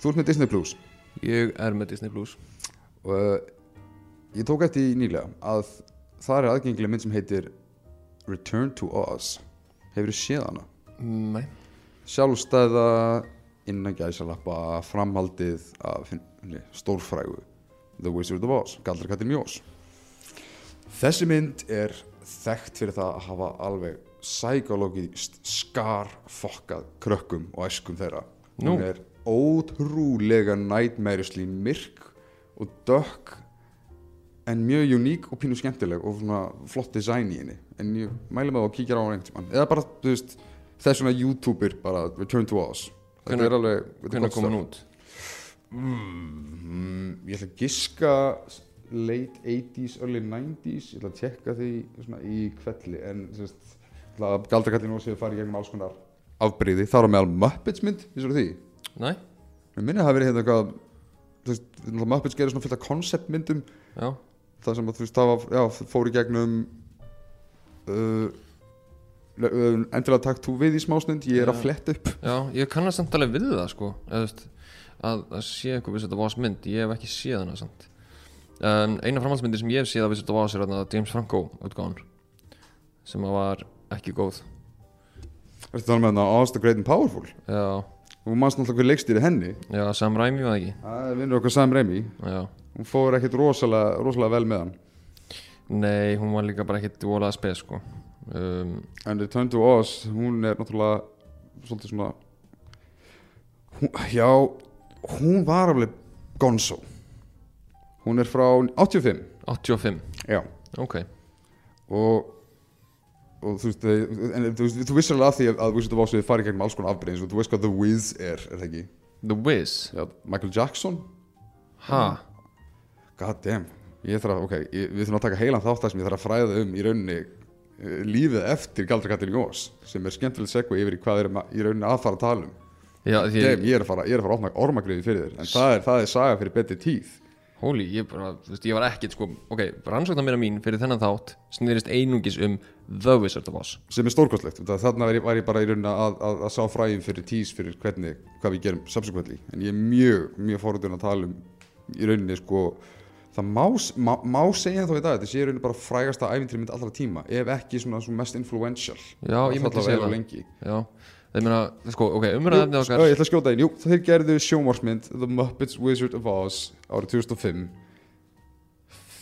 Þú ert með Disney Plus. Ég er með Disney Plus. Og uh, ég tók eftir í nýlega að það er aðgengileg mynd sem heitir Return to Oz. Hefur þið séð hana? Nei. Sjálfstæða innan gæsalappa framhaldið af stórfrægu The Wizard of Oz, Galdrakattin Mjós. Þessi mynd er þekkt fyrir það að hafa alveg psykologist skarfokkað krökkum og æskum þeirra. Nú. hún er ótrúlega nightmareously myrk og dökk en mjög uník og pínu skemmtileg og svona flott design í henni. En ég með það að kíkja á hann einhvern tímann. Eða bara, þú veist, þess svona youtuber bara Return to Oz þetta er alveg er Hvernig kom hann út? Mm, ég ætla að giska late 80s, early 90s ég ætla að tjekka því svona í kvelli en galdrakallin og séu farið gegnum alls konar afbreyði þar á meðal Muppets mynd, vissur því? Nei? Mér minni að það hafi verið hérna eitthvað þú veist, Muppets gerir svona fullt af konceptmyndum Já. Það sem að þú veist, það var, já, fór í gegnum uh, uh, endilega takk þú við í smásnund ég er að Já. fletta upp. Já, ég kannast samt alveg við það sko eða, veist, að, að sé eitthvað við þetta var mynd ég hef ekki séð hana samt. Um, eina framhaldsmyndi sem ég hef séð að við þetta var sér þarna James Franco útgáðan sem að var ekki góð. Þetta tala með hérna Oz the Great and Powerful? Já, og mannst náttúrulega hver leikstýri henni. Já, Sam Raimi var það ekki? Það er vinnur okkar Sam Raimi. Já, hún fór ekkert rosalega, rosalega vel með hann. Nei, hún var líka bara ekkit volað spes sko. Um, en Return to Oz, hún er náttúrulega svolítið svona hún, já, hún var alveg gonzo. Hún er frá 85 85, já, ok. Og og þú veist, þau- en, þú, veist, þú vissir alveg af því að, að Wizard of Oz við farið gegnum alls konar afbreyðins og þú veist hvað The Wiz er, er það ekki? The Wiz, Já, Michael Jackson. Ha. God damn, ég þarf að, ok, ég, við þurfum að taka heilan þátt að sem ég þarf að fræða um í rauninni uh, lífið eftir Galdrakattin í Ós sem er skemmtilegt segva yfir í hvað er í rauninni að fara að tala um. Já, því, Damn, ég er að fara, ég er að fara að opna ormagriði fyrir þér en það er, það er saga fyrir betri tíð Holy, ég, bara, veist, ég var ekkit sko, ok, rannsóknar mér mín fyrir þennan þátt snýrist einungis um The Wizard of Oz. Sem er stórkostlegt, þannig var ég, bara í rauninni að, að, að sá fræðin fyrir tís fyrir hvernig, hvað við gerum subsequently. En ég er mjög, mjög forutun að tala um í rauninni sko það má, má, má segja þá í dag þetta sé í rauninni bara frægasta æfintýri mynd allra tíma ef ekki svona, svona mest influential. Já, ég myndi segja það. Meina, sko, ok, Jú, umræðefni já, okkar ég ætla að skjóta einn, jú, þeir gerðu sjónvarsmynd The Muppets Wizard of Oz árið 2005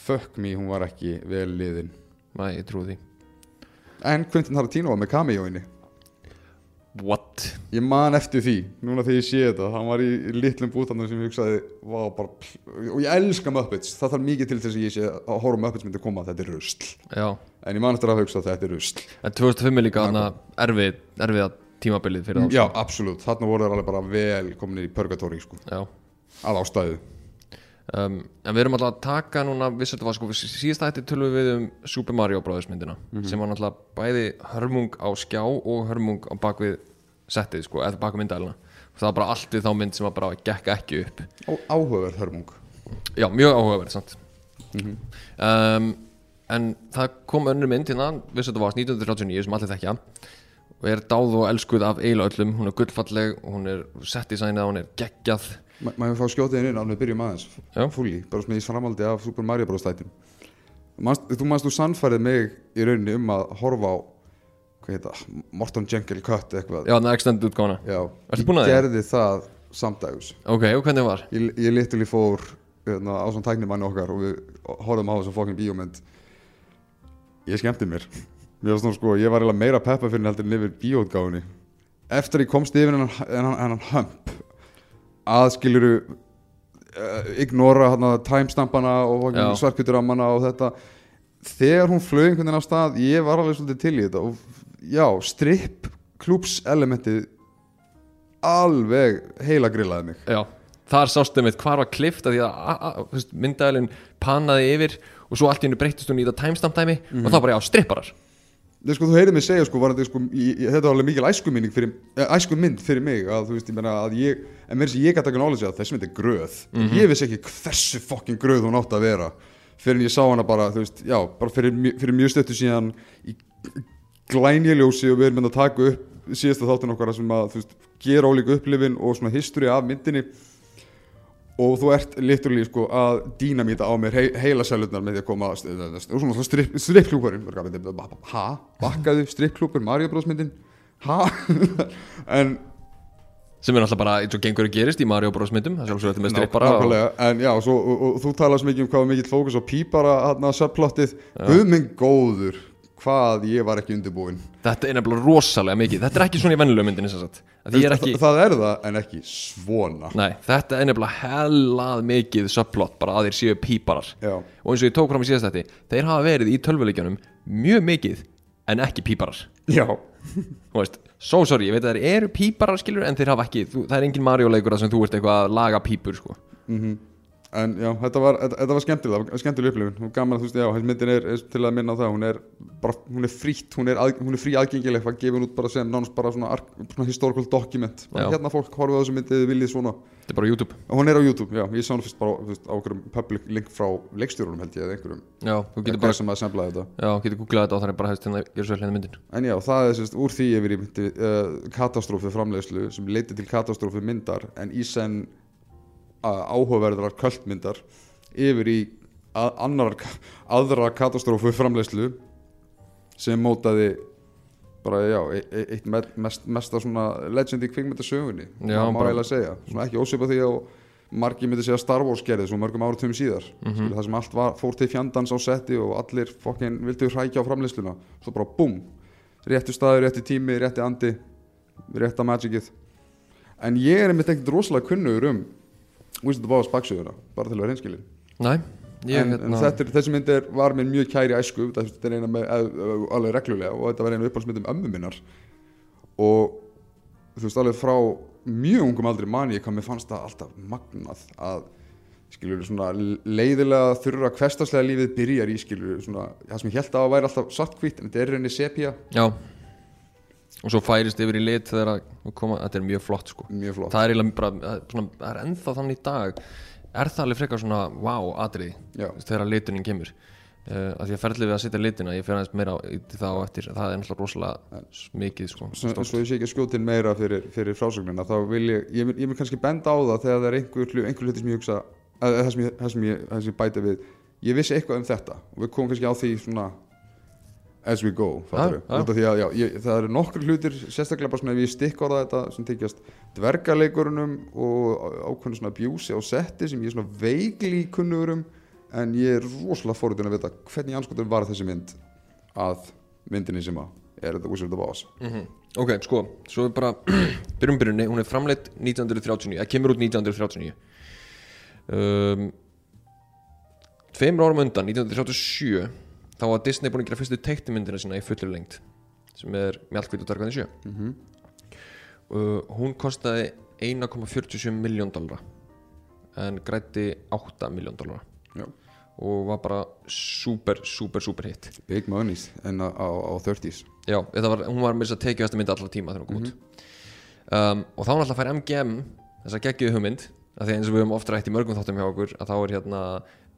Fuck me, hún var ekki vel liðin. Næ, ég trúi því. En Quentin Tarantino var með cameoinni What? Ég man eftir því, núna þegar ég sé þetta. Hann var í litlum bútanum sem ég hugsaði var bara, Og ég elska Muppets. Það þarf mikið til þess að ég sé að horfa Muppets myndi koma. Þetta er rusl. Já, En ég man eftir að hugsa að þetta er rusl. En 2005 er líka hana erfið, erfiða tímabilið fyrir þá Já, absolutt, þarna voru þeir alveg bara vel komin í purgatory sko. Að ástæðu. Um, en við erum alltaf að taka núna Oz, sko, við síðast ætti tölum við um Super Mario Bros. myndina sem var náttúrulega bæði hörmung á skjá og hörmung á bakvið settið, sko, eða bakvið myndælina það var bara allt við þá mynd sem var bara gekk ekki upp. Og áhugaverð hörmung. Já, mjög áhugaverð, sant um, En það kom önnur mynd hérna, Wizard of Oz 1939 sem allir þekkja og er dáð og elskuð af eiginlega öllum. Hún er gullfalleg, hún er sett í sænið hún er geggjað. Ma- Maður fá skjótið inn ánum við byrjum aðeins. Fúli, bara svona í framaldi af Super Mario Bros. manst, Þú manst þú sannfærið mig í rauninni um að horfa á Hvað heita, Morton Jenkel Cut eitthvað. Já, það er extended útgána ég gerði það samdægus Ok, og hvernig var? Ég, ég literally fór hérna, á svona tæknimanni okkar og við horfum á þessum fokkin bíómynd. Ég skemmti mér Mér var svona sko, ég var eiginlega meira peppa fyrir en heldur en yfir bíóutgáfunni Eftir ég komst yfir hennan, hennan, hennan hump að skiluru uh, ignora hana, timestampana og Já. svarkviturammana og þetta þegar hún flög einhvern veginn af stað ég var alveg svolítið til í þetta og já, stripp klúps elementið alveg heila grillaði mig. Já, þar sástu mitt hvar var klift að því að myndælinn panaði yfir og svo allt í hennu breyttist hún í þetta timestamp dæmi og þá bara já, stripparar Nei, sko, þú heyrið mig segja, sko, var þetta, sko, ég, þetta var alveg mikil æskumynd fyrir, eh, æskumynd fyrir mig, að, þú veist, ég meina, að ég, en mér sem ég gæti ekki nálega að þessi mynd er gröð, ég vissi ekki hversu fokkin gröð hún átti að vera, fyrir en ég sá hana bara, þú veist, já, bara fyrir, fyrir mjög stöttu síðan í glænjeljósi og við erum mynd að taka upp síðasta þáttun okkar sem að, þú veist, gera ólíku upplifin og svona history af myndinni og þú ert literally sko að dínamíta á mér he heila selurnar með því að koma og svona strip, strippklúkurinn ha, bakkaðu strippklúkur Mario Bros myndin? Ha? En sem er náttúrulega bara eins og gengur að gerist í Mario Bros myndum það er sjálfsögur þetta með strippara og, en já, svo, og, og, þú talar svo mikið um hvað mikill fókus á pípara hérna subplottið, guðminn góður hvað ég var ekki undirbúinn. Þetta er nefnilega rosalega mikið. Þetta er ekki svona í vennilega myndinni Að er ekki, Þa, það er það en ekki svona. Nei, þetta er nefnilega hellað mikið subplot bara að þeir séu píparar. Já, og eins og ég tók fram í síðast þetta þeir hafa verið í tölvuleikjanum mjög mikið en ekki píparar. Já, Þú veist, so sorry, ég veit að þeir eru píparar skilur en þeir hafa ekki, þú, það er engin Mario leikur þar sem þú ert eitthvað að laga pípur sko. En já, þetta var, þetta, var skemmtilega, skemmtilega upplifun. Og gaman að þú veist, já, þessi myndin er, er til að minna á það, hún er bara, hún er frítt, hún er, að, hún er frí aðgengileg, það gefur hún út bara sem nánast bara svona, svona historical document, bara hérna fólk horfið á þessu myndi, þið viljið svona, þetta er bara YouTube. Og hún er á YouTube, já, ég sá hún fyrst bara þú veist, á okkurum public link frá leikstjórunum held ég, eða einhverjum, já, þú getur bara, sem að semblaði þetta. Já, getur googlað þetta og þannig bara hefst hérna gera svo hérna myndin. En já, það er sérst úr því áhugaverðar kvöldmyndar yfir í að, annar, aðra katastrófi framleiðslu sem mótaði bara já, e- e- eitt me mest, mesta svona legend í kvikmyndasögunni. Já, má bara- eiginlega segja, svona ekki ósvipa því að margir myndi segja Star Wars gerði svo mörgum áratum síðar. Mm Mhm. það sem allt var, fór til fjandans á setti og allir fokkin vildu hrækja á framleiðsluna. Svo bara búm, réttu staður, rétti tími rétti andi, rétta magicið. En ég er einmitt ekkert rosalega kunnugur um Wizard of Oz baksöguna, bara til að vera ég en, en þetta er, þessi mynd er, var mér mjög kæri æsku þetta er eina með, eð, eð, alveg reglulega og þetta var eina uppáhaldsmyndum ömmu minnar. Og þú veist alveg frá mjög ungum aldrei mani hvað mér fannst það alltaf magnað að skilur svona leiðilega þurra hverstaslega lífið byrjar í skilur svona það sem ég held að það væri alltaf svartkvít en þetta er reyni sepia Já Og svo færist yfir í lit þegar að koma, þetta er mjög flott sko. Mjög flott. Það er eiginlega bara, svona, það er ennþá þannig í dag. Er það alveg frekar svona, wow, atriði Já. Þegar litunin kemur? Uh, að Því að ferðlið við að setja litina, ég fer aðeins meira í það á eftir. Það er náttúrulega rosalega mikið sko svo, svo ég sé ekki að skjóta inn meira fyrir, fyrir frásögnina þá vil ég, ég vil, ég vil kannski benda á það þegar það er einhver, einhver hluti sem ég hugsa að, það, sem ég, ég, það sem ég bæti við. Ég vissi eitthvað um þetta og við komum kannski á því svona as we go því að já, ég, það eru nokkur hlutir sérstaklega bara svona ef ég stikk á þetta sem tekjast dvergaleikurunum og ákveðinu svona abuse á setti sem ég er svona veikli kunnugur um en ég er rosalega fórhundin að vita hvernig anskotum var þessi mynd að myndinni sem að er The Wizard of Oz. Mhm. Ok, sko, svo er bara byrjum byrjunni, hún er framleitt 1939 það kemur út 1939 um, Tveimur árum undan, 1937 þá var Disney búin að gera fyrstu teiknumyndina sína í fullur lengt sem er Mjallkvít og Darkvæðin 7 Mhm. uh, Hún kostaði 1,47 miljón dollara en grætti 8 miljón dollara. Já. og var bara super, super, super hit. Big Monies en á, á, á 30s Já, þetta var, hún var með þess að tekið eftir mynd allra tíma þegar hún kom út. Um, og þá var alltaf að færa MGM þess að geggjuðu hugmynd af því eins og við höfum oft rætt í mörgum þáttum hjá okkur að þá er hérna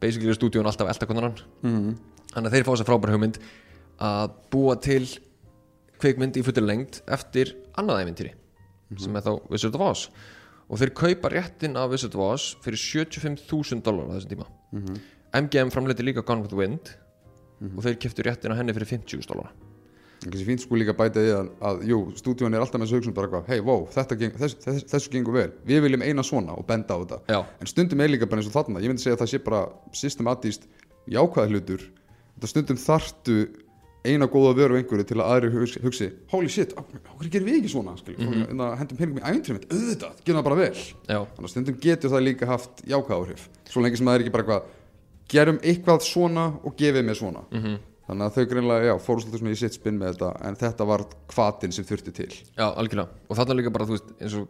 basically stúdíun alltaf eldakonaran mm. Þannig að þeir fá þess að frábæra hugmynd að búa til kvikmynd í fullur lengd eftir annað ævintýri sem er þá Wizard of Oz. Og þeir kaupa réttin af Wizard of Oz fyrir 75.000 dólar á þessum tíma. MGM framleiti líka Gone with the Wind og þeir keftu réttin af henni fyrir 50.000 dólar Þessi fínt sko líka bæta í að, að jú, stúdíun er alltaf með þessu hugsun bara eitthvað, hei, wow, þetta geng, þess, þess, þessu gengur vel, við viljum eina svona og benda á þetta. Já, En stundum er líka bara eins og þarna, ég myndi segja að það sé bara systematíst jákvæða hlutur, þetta stundum þartu eina góða vöru einhverju til að aðri hugsi, hugsi holy shit, okkur gerum við ekki svona, mm -hmm. hendum peningum í æventrið mitt, auðvitað, gerum það bara vel. já, Þannig að stundum getur það líka haft jákvæða áhrif, svo lengi sem það er ekki bara eitthvað, gerum eitthvað svona og gefið mér svona. mhm. Þannig að þau greinlega, já, fóru svolítið svona í sitt spinn með þetta en þetta var hvatin sem þurfti til. Já, algjörlega. Og þarna líka bara, þú veist, eins og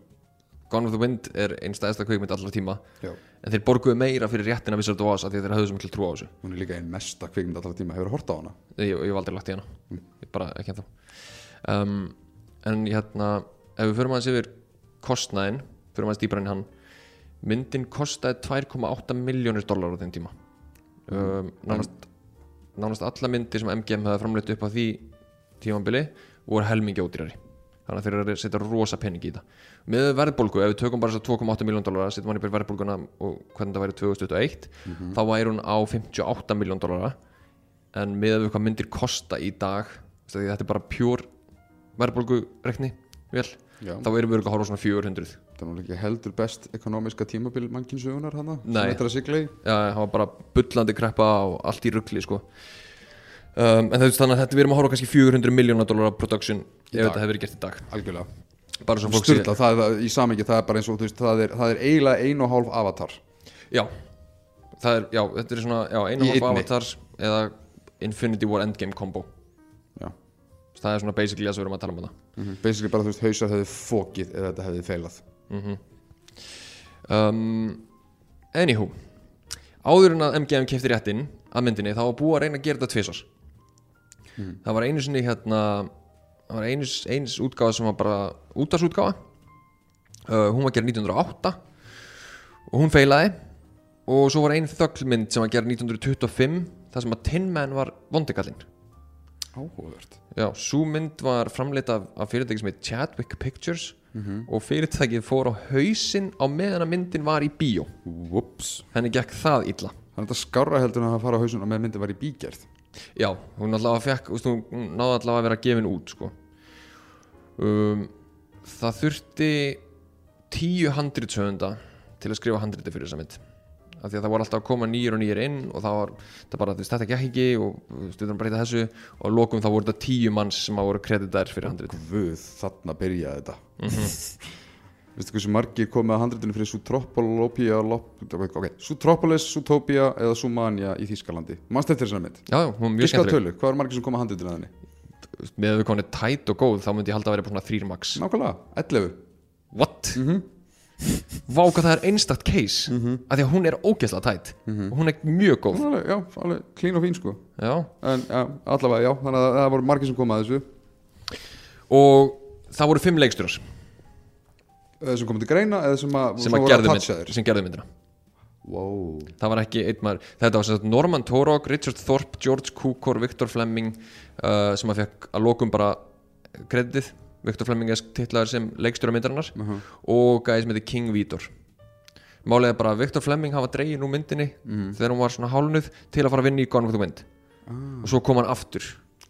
Gone with the Wind er einn stæðsta kveikmynd allra tíma. Já. En þeir borguðu meira fyrir réttina Wizard of Oz af að þeir hafðu sem miklu trú á þessu. Hún er líka einn mesta kvikmynd alltaf tíma, hefur hort á hana? Ég, ég hef aldrei lagt í hana. Ég bara ekki ennþá. Um, En hérna, ef við förum aðeins yfir kostnæðin Förum aðeins dýbra inn hann. Myndin kostaði 2,8 miljónir dólar á þeim tíma. Um, nánast, nánast alla myndir sem MGM hefði framleitt upp á því tímambili voru helmingi ódýrari. Þannig að þeir eru að setja rosa pening í þetta með verðbólgu, ef við tökum bara þess að 2,8 miljón dólara setjum hann bara verðbólguna og hvernig það væri 2021 þá væri hún á 58 miljón dólara en með við hvað myndir kosta í dag að þetta er bara pjúr verðbólgurekni vel, Já. þá erum við að horfa á svona 400 Það er nú ekki heldur best ekonomiska tímabil að í. Já, það var bara bullandi kreppa og allt í ruggli sko. um, En það þannig að þetta við erum að horfa á kannski 400 miljónar dólar production ef þetta hefur verið gert í dag. Algjörlega Bara svo fólk sé Sturla, það er í samingi það er bara eins og þú veist, það er, það er eiginlega ein og hálf avatar. Já, það er, já, þetta er svona já, einu Í hálf einni. avatar eða Infinity War Endgame combo. Já. Það er svona basically það sem við erum að tala um þetta mm Basically bara þú veist, hausar hefði fókið eða þetta hefði feilað. Um, Anywho. Áður en að MGM kefti réttinn að myndinni þá var búið að reyna að gera þetta tvisar Það var einu sinni hérna það var einu, eins útgáfa sem var bara útásútgáfa uh, hún var gerð 1908 og hún feilaði. Og svo var ein þöglmynd sem var gerð 1925 þar sem að Tin Man var vondikallinn. Áhugavert. Já, svo mynd var framleitt af, af fyrirtæki sem heit Chadwick Pictures og fyrirtækið fór á hausinn á meðan að myndin var í bíó. Whoops. Henni gekk það illa. Þannig að þetta skárra heldur en að fara á hausun og með myndi var í bígerð Já, hún allavega fekk úst, hún náði allavega að vera gefin út sko. um, Það þurfti tíu handritsöfunda til að skrifa handriti fyrir þessa mynd. Af því að það voru alltaf að koma nýjir og nýjir inn og það var, það bara, þetta gekk ekki og stuður að breyta þessu og að lokum þá voru þetta tíu manns sem að voru kreditar fyrir handriti Guð, þarna byrjaði þetta Veistu hversu margir komið að handritinu fyrir Sutropolopia okay. Sutropolis, Zootopia eða Sumania í Þýskalandi Manst eftir þessari mynd? Já, já, hún var mjög skemmtileg tölu, hvað er margir sem komið að handritinu að henni? með að við konið tætt og góð þá myndi ég halda að vera svona þrýr max Nákvæmlega, 11 What? Mhm. Vá hvað það er einstakt case mm -hmm. af því að hún er ógeðslega tætt Mhm. og hún er mjög góð alveg, Já, alveg klín og fín sko já. En já, allavega, já, þannig að það voru margir sem komið að þessu og það voru fimm leikstjórar Eða sem komið til greina eða sem að sem, að gerðu, mynd, sem gerðu myndina Wow það var ekki einn maður þetta var sagt Norman Torog, Richard Thorpe, George Cukor Viktor Fleming uh, sem að fekk að lokum bara kreditið Viktor Fleming er titlaður sem leikstjóra myndarinnar Mhm. og gæði sem heitir King Vítor Málega bara Viktor Fleming hafa dregin úr myndinni Mhm. þegar hún var svona hálnuð til að fara að vinna í Gone with the Wind Ah. og svo kom hann aftur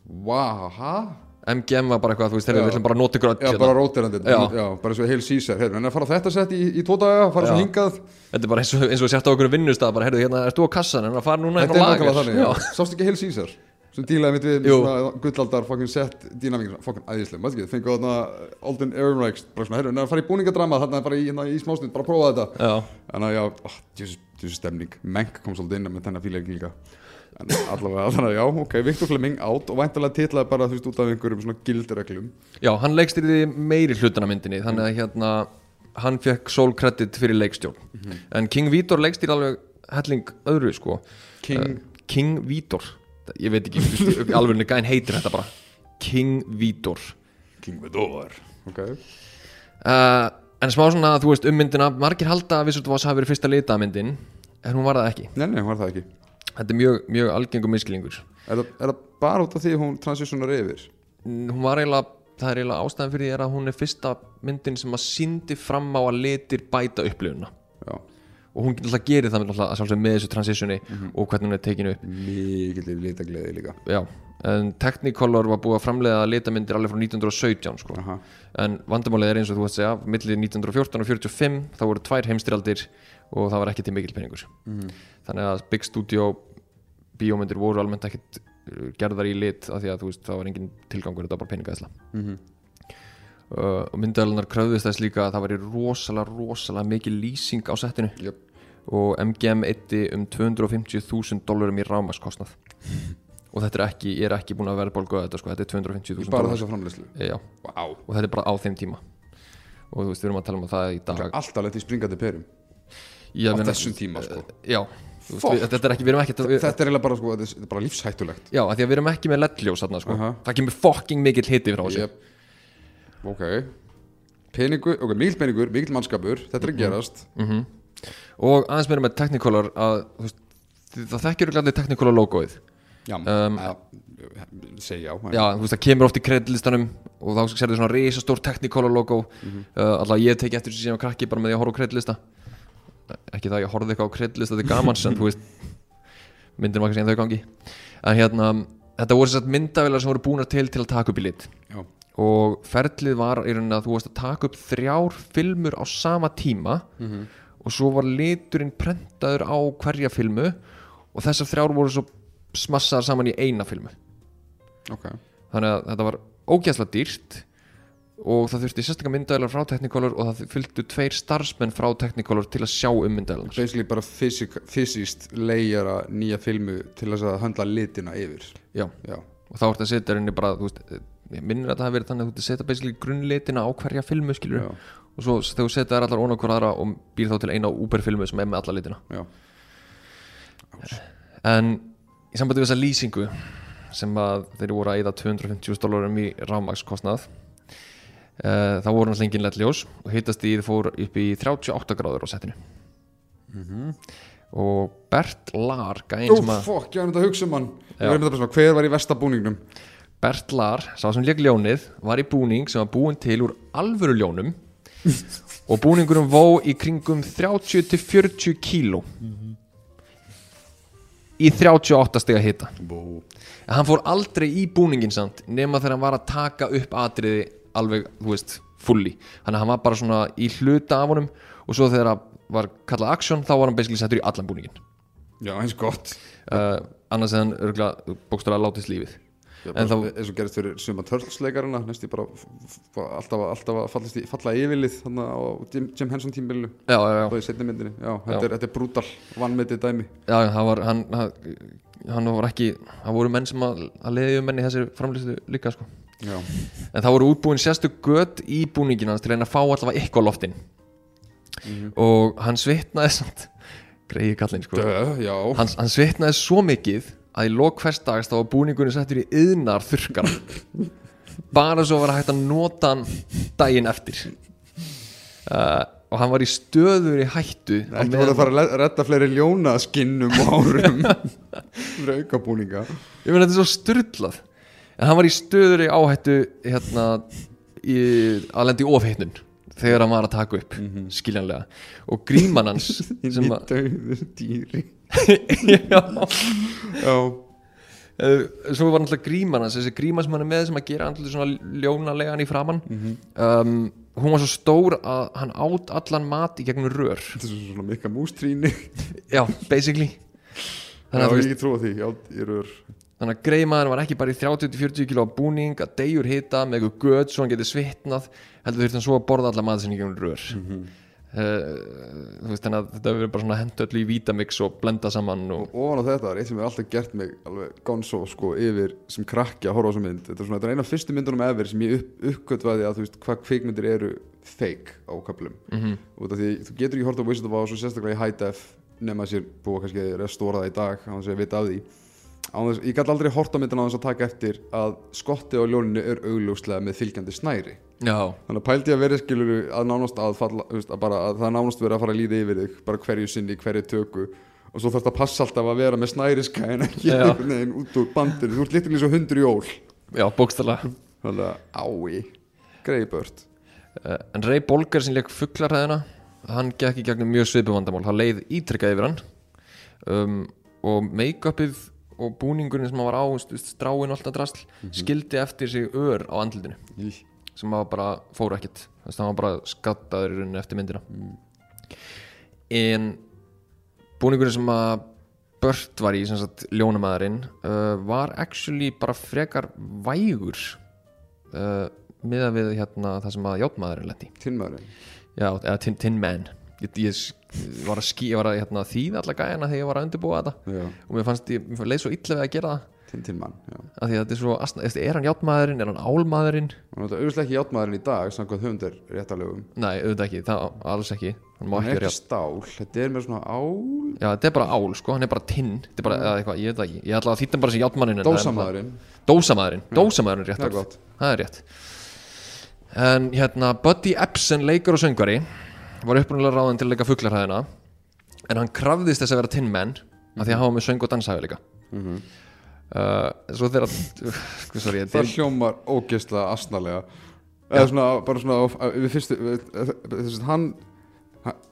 Wow, hæ? MGM var bara eitthvað, þú veist, við ætlum bara nota ykkur öll Já, hérna. bara rótirandi Já. bara og heil Caesar Heyrðu, en að fara þetta sett í, í tvo daga fara svo Já. hingað. Þetta er bara eins og, eins og sért á okkur vinnustað bara, heyrðu, hérna, ert þú á kassan en að fara núna Þetta hérna er nákvæmlega þannig, já. Sástu ekki heil Caesar? Sem dílaði mitt við svona gullaldar fucking set dýnamík fucking æðislega, maður ekki, fengið þarna Alden Ehrenreichs, bara svona, heyrðu, en að fara í búningadrama þarna bara í, hérna, í smástund, bara prófa þetta. Já, Þannig að já, oh, djús, djús stemning Menk kom svolítið inn með þennan fíleik líka En allavega, þannig að já, ok, Viktor Fleming átt og væntalega titlaði bara, þú veist, út af einhverjum svona gildreglum. Já hann leikstýrði meiri hlutana myndinni þannig að hérna hann fekk sól credit fyrir leikstjórn. En King Vítor leikstýrði alveg helling öðru sko. King, Uh, King Vítor. Ég veit ekki, alveg gæn heitir þetta bara. King Vítor. King Vidor Ok, uh, en smá svona, þú veist, um myndina margir halda að Oz hafi verið fyrsta litamyndin en hún var það ekki. Nei, nei, hún var það ekki þetta er mjög, mjög algengum miskilingur Er það, er það bara út af því að hún transitionar yfir? hún var eiginlega það er eiginlega ástæðan fyrir því er að hún er fyrsta myndin sem að síndi fram á að litir bæta upplifuna. Já, og hún alltaf gerir það náttúrulega að sjálfsögðu með þessu transitioni og hvernig hún er tekinu upp. Mikil litagleði líka. Já, en Technicolor var búið að framleiða litamyndir alveg frá 1917 sko. En vandamálið er eins og þú veist segja millir 1914 og 45 þá voru tvær heimstyraldir og það var ekki til mikil peningur. Þannig að Big Studio bíómyndir voru almennt ekkit uh, gerðar í lit af því að veist það var engin tilgangur þetta var bara peningaðisla. Mhm. uh, og myndaðalunar kröðust þess líka að það væri rosalega, rosalega mikil lýsing á settinu. Jöp. og MGM eitti um 250.000 dólarum í rámaskostnað og þetta er ekki, ég er ekki búin að verðbólgu þetta sko, þetta er 250.000 Bara dólarar þessa framleyslu Já, Vá, og þetta er bara á þeim tíma. Og þú veist, við erum að tala um það í dag. Alltaf lett í springandi perum. Á þessum tíma sko. Já, þetta er ekki, við erum ekki við, Þetta er bara sko, þetta er- bara lífshættulegt. Já, því að við erum ekki með ledljós þarna sko. Aha. Það kemur fucking mikill hiti frá þessu Jep. Ok. Peningur, ok, mikill peningur, mikill mannskapur Þetta er að gerast. Mhm. Og aðeins meira með að, þið- það þekkjur allir Technicolor logoið. Já, Um, segi já en- Já, þú veist, það kemur oft í kredlistanum og þá sérðu svona risastór Technicolor logo. Uh, alltaf ég teki eftir þessi sem krakki bara með því að horfa á kreddlista ekki það að ég horfði eitthvað á kreddlista þetta er gaman en þú veist myndir maður kannski en þau gangi. En hérna, þetta voru sett myndavilar sem voru búnar til til að taka upp í lit. Já, og ferlið var í rauninni að þú varst að taka upp þrjár filmur á sama tíma og svo var liturinn prentaður á hverja filmu og þessar þrjár voru svo smassaðar saman í eina filmu. Ok. Þannig að þetta var ógæslega dýrt og það þurfti sérstaklega myndaðilar frá Technicolor og það fylgdu tveir starfsmenn frá Technicolor til að sjá um myndaðilar Basically bara fysiskt leigara nýja filmu til að höndla litina yfir. Já, Já, og þá ertu að setja rauninni bara, veist, ég minnir að það hafi verið þannig að þú setja basically grunnlitina á hverja filmu skilur já, og svo þegar þú setja þær allar ón á hver aðra og býr þá til eina Uber-filmu sem er með alla litina. Já. En í sambandi við þessa lýsingu sem að þeir voru að eyða 250 dólarum í rámakskostnað þá voru náttúrulega engin lett ljós og þið fór upp í 38 gráður á settinu. Og Bert Lar gæinn Ó, sem að fokk, ég var myndið að hugsa um hann. Að hver var í vestabúningnum? Bert Lar, sá sem leik ljónið var í búning sem var búin til úr alvöru ljónum og búningurum vó í kringum 30-40 kíló. Í 38 stiga hita. Bó en hann fór aldrei í búningin samt nema þegar hann var að taka upp atriði alveg, þú veist, fulli þannig að hann var bara svona í hluta af honum og svo þegar það var kallað action þá var hann basically settur í allan búningin Já, eins gott. Uh, annars hann örgulega bókstara látist lífið. En eins og gerist fyrir suma törlsleikarina næstu bara alltaf, alltaf að í, falla yfirlið Jim, Jim Henson tímbilinu já, já, já, og í setni myndinni, já, þetta, Já. Er, þetta er brútal vannmetið dæmi. Já, það var hann, hann, hann var ekki það voru menn sem að, að leiði um menn í þessari framlýstu líka sko Já, en það voru útbúin sérstu gött í búningin hans til að fá allavega eitthvað loftin og hann svitnaði samt greiði kallinn sko. Dö, hann, hann svitnaði svo mikið að í lok hvers dags þá var búningunni settur í yðnar þurrkara bara svo var hægt að nota hann daginn eftir. Uh, og hann var í stöður í hættu á Ekki voru að fara að redda fleiri ljónaskinnum árum? Fyrir aukabúninga ég meina þetta er svo styrlað en hann var í stöður í áhættu hérna í, að lendi ofhittnun þegar hann var að taka upp skiljanlega. Og gríman hans sem í að döðu dýri. Já. Já, Uh, svo var náttúrulega gríman hans þessi gríma sem hann er með sem að gera andlið svona ljónalegan í framann um, hún var svo stór að hann átt allan mat í gegnum rör. Þetta er svona mikka mústrýni já, basically. Já, þannig að, þú ég ekki trúa því, já, ég er þannig að greimaður var ekki bara í 30-40 kilo búning að degjur hita með eitthvað göð svo hann getið svitnað heldur þurfti hann svo að borða allan mat sinni í gegnum rör. Uh, þú veist þannig að þetta verður bara svona hendu öll í vítamix og blenda saman og Og ofan á þetta er eitt sem hefur alltaf gert mig alveg gonzo sko yfir sem krakki að horfa á þessa mynd. Þetta er svona, þetta er eina af fyrstu myndunum ever sem ég upp, uppgötvaði að þú veist hvað kvikmyndir eru fake á köflum. Mm -hmm. af því þú getur ekki horta á Wizard of Oz og sérstaklega í high def nema sér búa kannski að restóra það í dag á þess að vita af því þess, ég gæti aldrei horta myndina á þess að taka eftir að skotti á ljóninu er augljóslega með fylgjandi snæri. Já, Þannig að pældi að vera skilur að nánast að falla, veist, að bara að það nánast verið að fara að líða yfir þig, bara hverju sinni, hverju tökku og svo þarf þetta að passa alltaf að vera með snæriska en ekki einhvern veginn út úr bandinu, þú ert litur svo hundur í ól. Já, bókstala Þannig að ái, greiði bört Uh, en Ray Bolger sem leik fugglarhæðina hann gekk í gegnum mjög svipu vandamál. Hann leið ítrykkað yfir hann. Um, og make-upið og búningurinn sem hann var á þú veist, stráin og alltaf drasl skildi eftir sig ör á andlutinu sem að bara fór ekkert. Þess að hann var bara skattaður í eftir myndina. En búningurinn sem að Bört var í ljónamæðurinn uh, var actually bara frekar vægur uh, miða við hérna það sem að játmaðurinn letti Tinnmaðurinn? Já, eða Tin, tin ég, ég, ég var að, skí, ég var að hérna, þýða alla gæjana þegar ég var að undirbúa þetta. Já, og mér fannst ég, leið svo illa við að gera það. Tinn tinnmann, já. Af því að þetta er svo, veist, er hann játmaðurinn, er hann álmaðurinn? Þetta er auðvitað ekki játmaðurinn í dag, samkvæmt höfundar réttarlegum nei, auðvitað ekki, það alls ekki. Hann má Hann ekki er vera ekki stál, þetta er með svona ál. Já, þetta er bara ál, sko, hann er bara tinn. Þetta er bara, eða eitthvað, ég veit það ekki, ég ætla að þýtta bara sem er Dósamaðurinn, dósamaðurinn, dósamaðurinn rétt það er orð. gott. Það er rétt. En hérna Buddy Epson leikur og söngvari var upprunalega ráðin til að leika fuglarhæðina en hann krafðist þess að vera Tin Man af því að hann var með söng og danshæfi líka. Uh, svo þegar sorry, það er hljómar ógeðslega asnalega. Eða svona, bara svona við fyrstu, þess að hann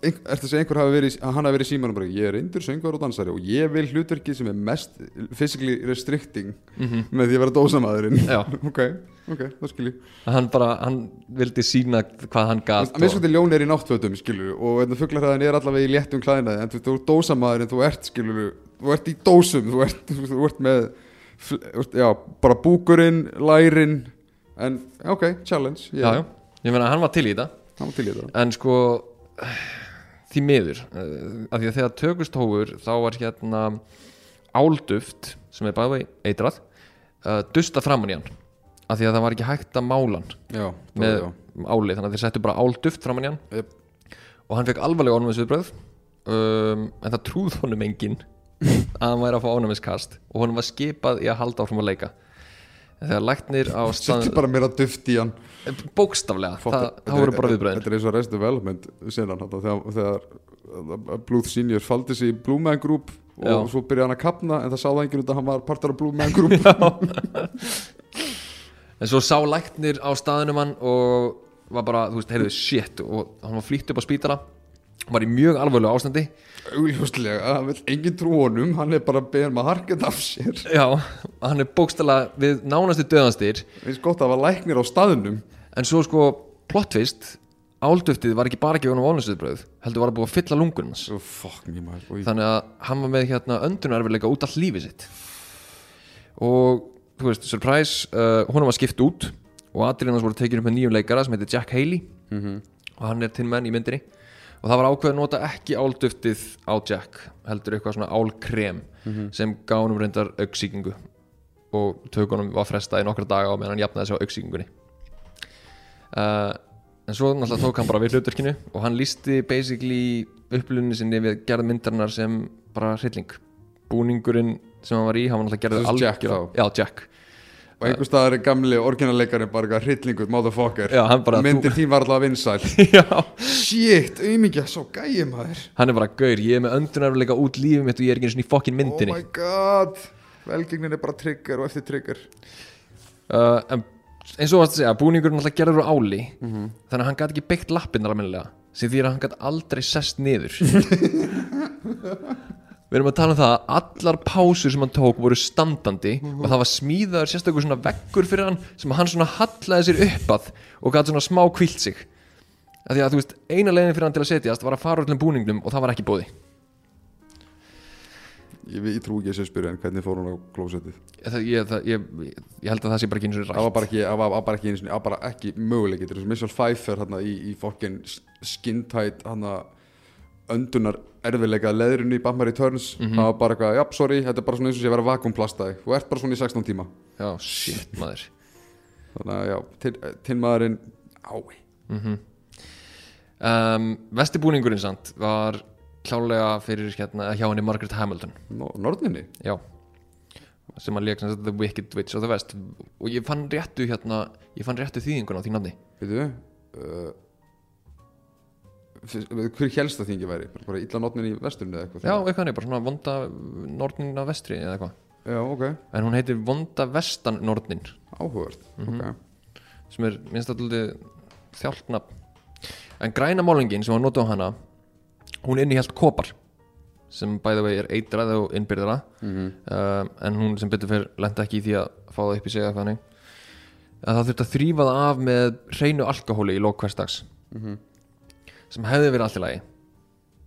ein- ertu að einhver hafi verið hann hafi verið í símanum bara, ég er reyndur söngur og dansari og ég vil hlutverkið sem er mest physically restricting með því að vera dósamaðurinn. Já. ok, ok, það skil ég. Hann bara, hann vildi sína hvað hann gat að minnst ljón er í náttfötum skilur og þetta fugglarhæðin er allavega í léttum klæðinaði en þú, þú ert dósamaðurinn, þú ert skilur þú ert í dósum, þú ert, þú ert með já, bara búkurinn, lærin en ok, challenge já, já, ég meina hann var til í þetta. Hann var til í þetta. En sko því miður uh, af því að þegar tökust hófur þá var hérna álduft sem er bæði eitrað uh, dusta framan í hann af því að það var ekki hægt að mála hann já, með já. áli þannig að þeir settu bara álduft framan í hann. Jep. og hann fekk alvarlega ónumisviðbröð um, en það trúð honum enginn að hann væri að fá ónumiskast og honum var skipað í að halda áfram að leika. En þegar læknir á Settu stað bara meira duft í hann. Bókstaflega, það, Þetta það voru bara viðbröðin Þetta er eins og Rest Development senan þegar, þegar Bluth Senior faldi sig í Blue Man Group og Já. svo byrjaði hann að kapna en það sáði enginn út að hann var partur af Blue Man Group En svo sá læknir á staðinum hann og var bara, þú veist, heyrðu, shit og hann var flýtt upp á spítala var í mjög alvarlegu ástandi. Augljóslega, hann vil enginn trú honum hann er bara beðin með harkið af sér. Já, hann er bókstala við nánastu döðanstýr eins gott að hafa læknir á staðnum. En svo sko, plottvist álduftið var ekki bara ekki vonum ónustuðbröð heldur var að búið að fylla lungun hans. Maður. Ég- þannig að hann var með hérna öndunarverleika út all lífið sitt. Og þú veist, surprise uh, hún var skipt út og aðrið hans voru tekin upp með nýjum leikara sem heitir Jack Haley. Mhm. og hann er tinn menn í myndinni. Og það var ákveð að nota ekki álduftið á Jack heldur eitthvað svona álkrem sem gaf honum reyndar auksíkingu og tökunum var frestað í nokkra daga á meðan hann jafnaði sig á auksíkingunni uh, en svo náttúrulega tók hann bara við hlutverkinu og hann lísti basically upplunni sinni við gerð myndarinnar sem bara hrylling. Búningurinn sem hann var í, hann var náttúrulega veist Jack þá? já, Jack. Og einhver staðar er gamli orginaleikarin bara eitthvað hryllingur, motherfucker. Já, hann bara- myndir þín var alltaf vinsæl. Já, shit, auðmingja, svo gæði maður. Hann er bara gaur, ég er með öndunarverleika út lífið mitt og ég er ekki einu sinni í fokkin oh myndinni my god. Velgengnin er bara trigger og eftir trigger. Uh, en eins og varst að segja, búningurinn alltaf gerður úr áli Mhm. þannig að hann gæti ekki byggt lappinnar almennilega sem því að hann gæti aldrei sest niður við erum að tala um það að allar pásur sem hann tók voru standandi Mhm. og það var smíðaður sérstakur svona veggur fyrir hann sem hann svona hallaði sér upp að og gæti svona smá kvilt sig. Að því að þú veist, eina leiðin fyrir hann til að setjast var að fara öllum búningnum og það var ekki bóði ég, ég trú ekki að sé spyrja en hvernig fór hún á klósettið? Það, ég, ég, ég held að það sé bara ekki eins og það var bara ekki, var, var bara ekki, einu sinni- það var bara ekki möguleikir er Michelle Pfeiffer hérna í, í fokkin skintætt hérna öndunar erfiðleika leðrunni í Batman Returns Mhm. það var bara eitthvað, já, sorry, þetta er bara svona eins og sé að vera vakuumplastaði þú ert bara svona í 16 tíma. Já, shit maður. Þannig að já, til, til maðurinn ái, um, Vestibúningurinn samt var klálega fyrir hérna, hjá henni Margaret Hamilton. Nó- norninni? Já. Sem að leik sem sagt The Wicked Witch of the West. Og ég fann réttu hérna ég fann réttu þýðingun á því nafni. Veitu uh, hver helst það þingi væri? Bara, illa nornin í vesturinn eða eitthvað já, eitthvað hann bara svona vonda nornin af vestri eða eitthvað. Já, ok, en hún heitir vonda vestan nornin. Áhugavert Mhm. ok, sem er minnst að þjálfna en græna málingin sem var notað á hana hún innihjalt kopar sem bæði vegi er eitrað og innbyrðara. Mhm. uh, en hún sem betur fyrir lenda ekki í því að fá það upp í hvað hannig að það þurfti að þrýfa það af með hreinu alkohóli í lók hversdags. Mhm. Sem hefði verið allt í lagi.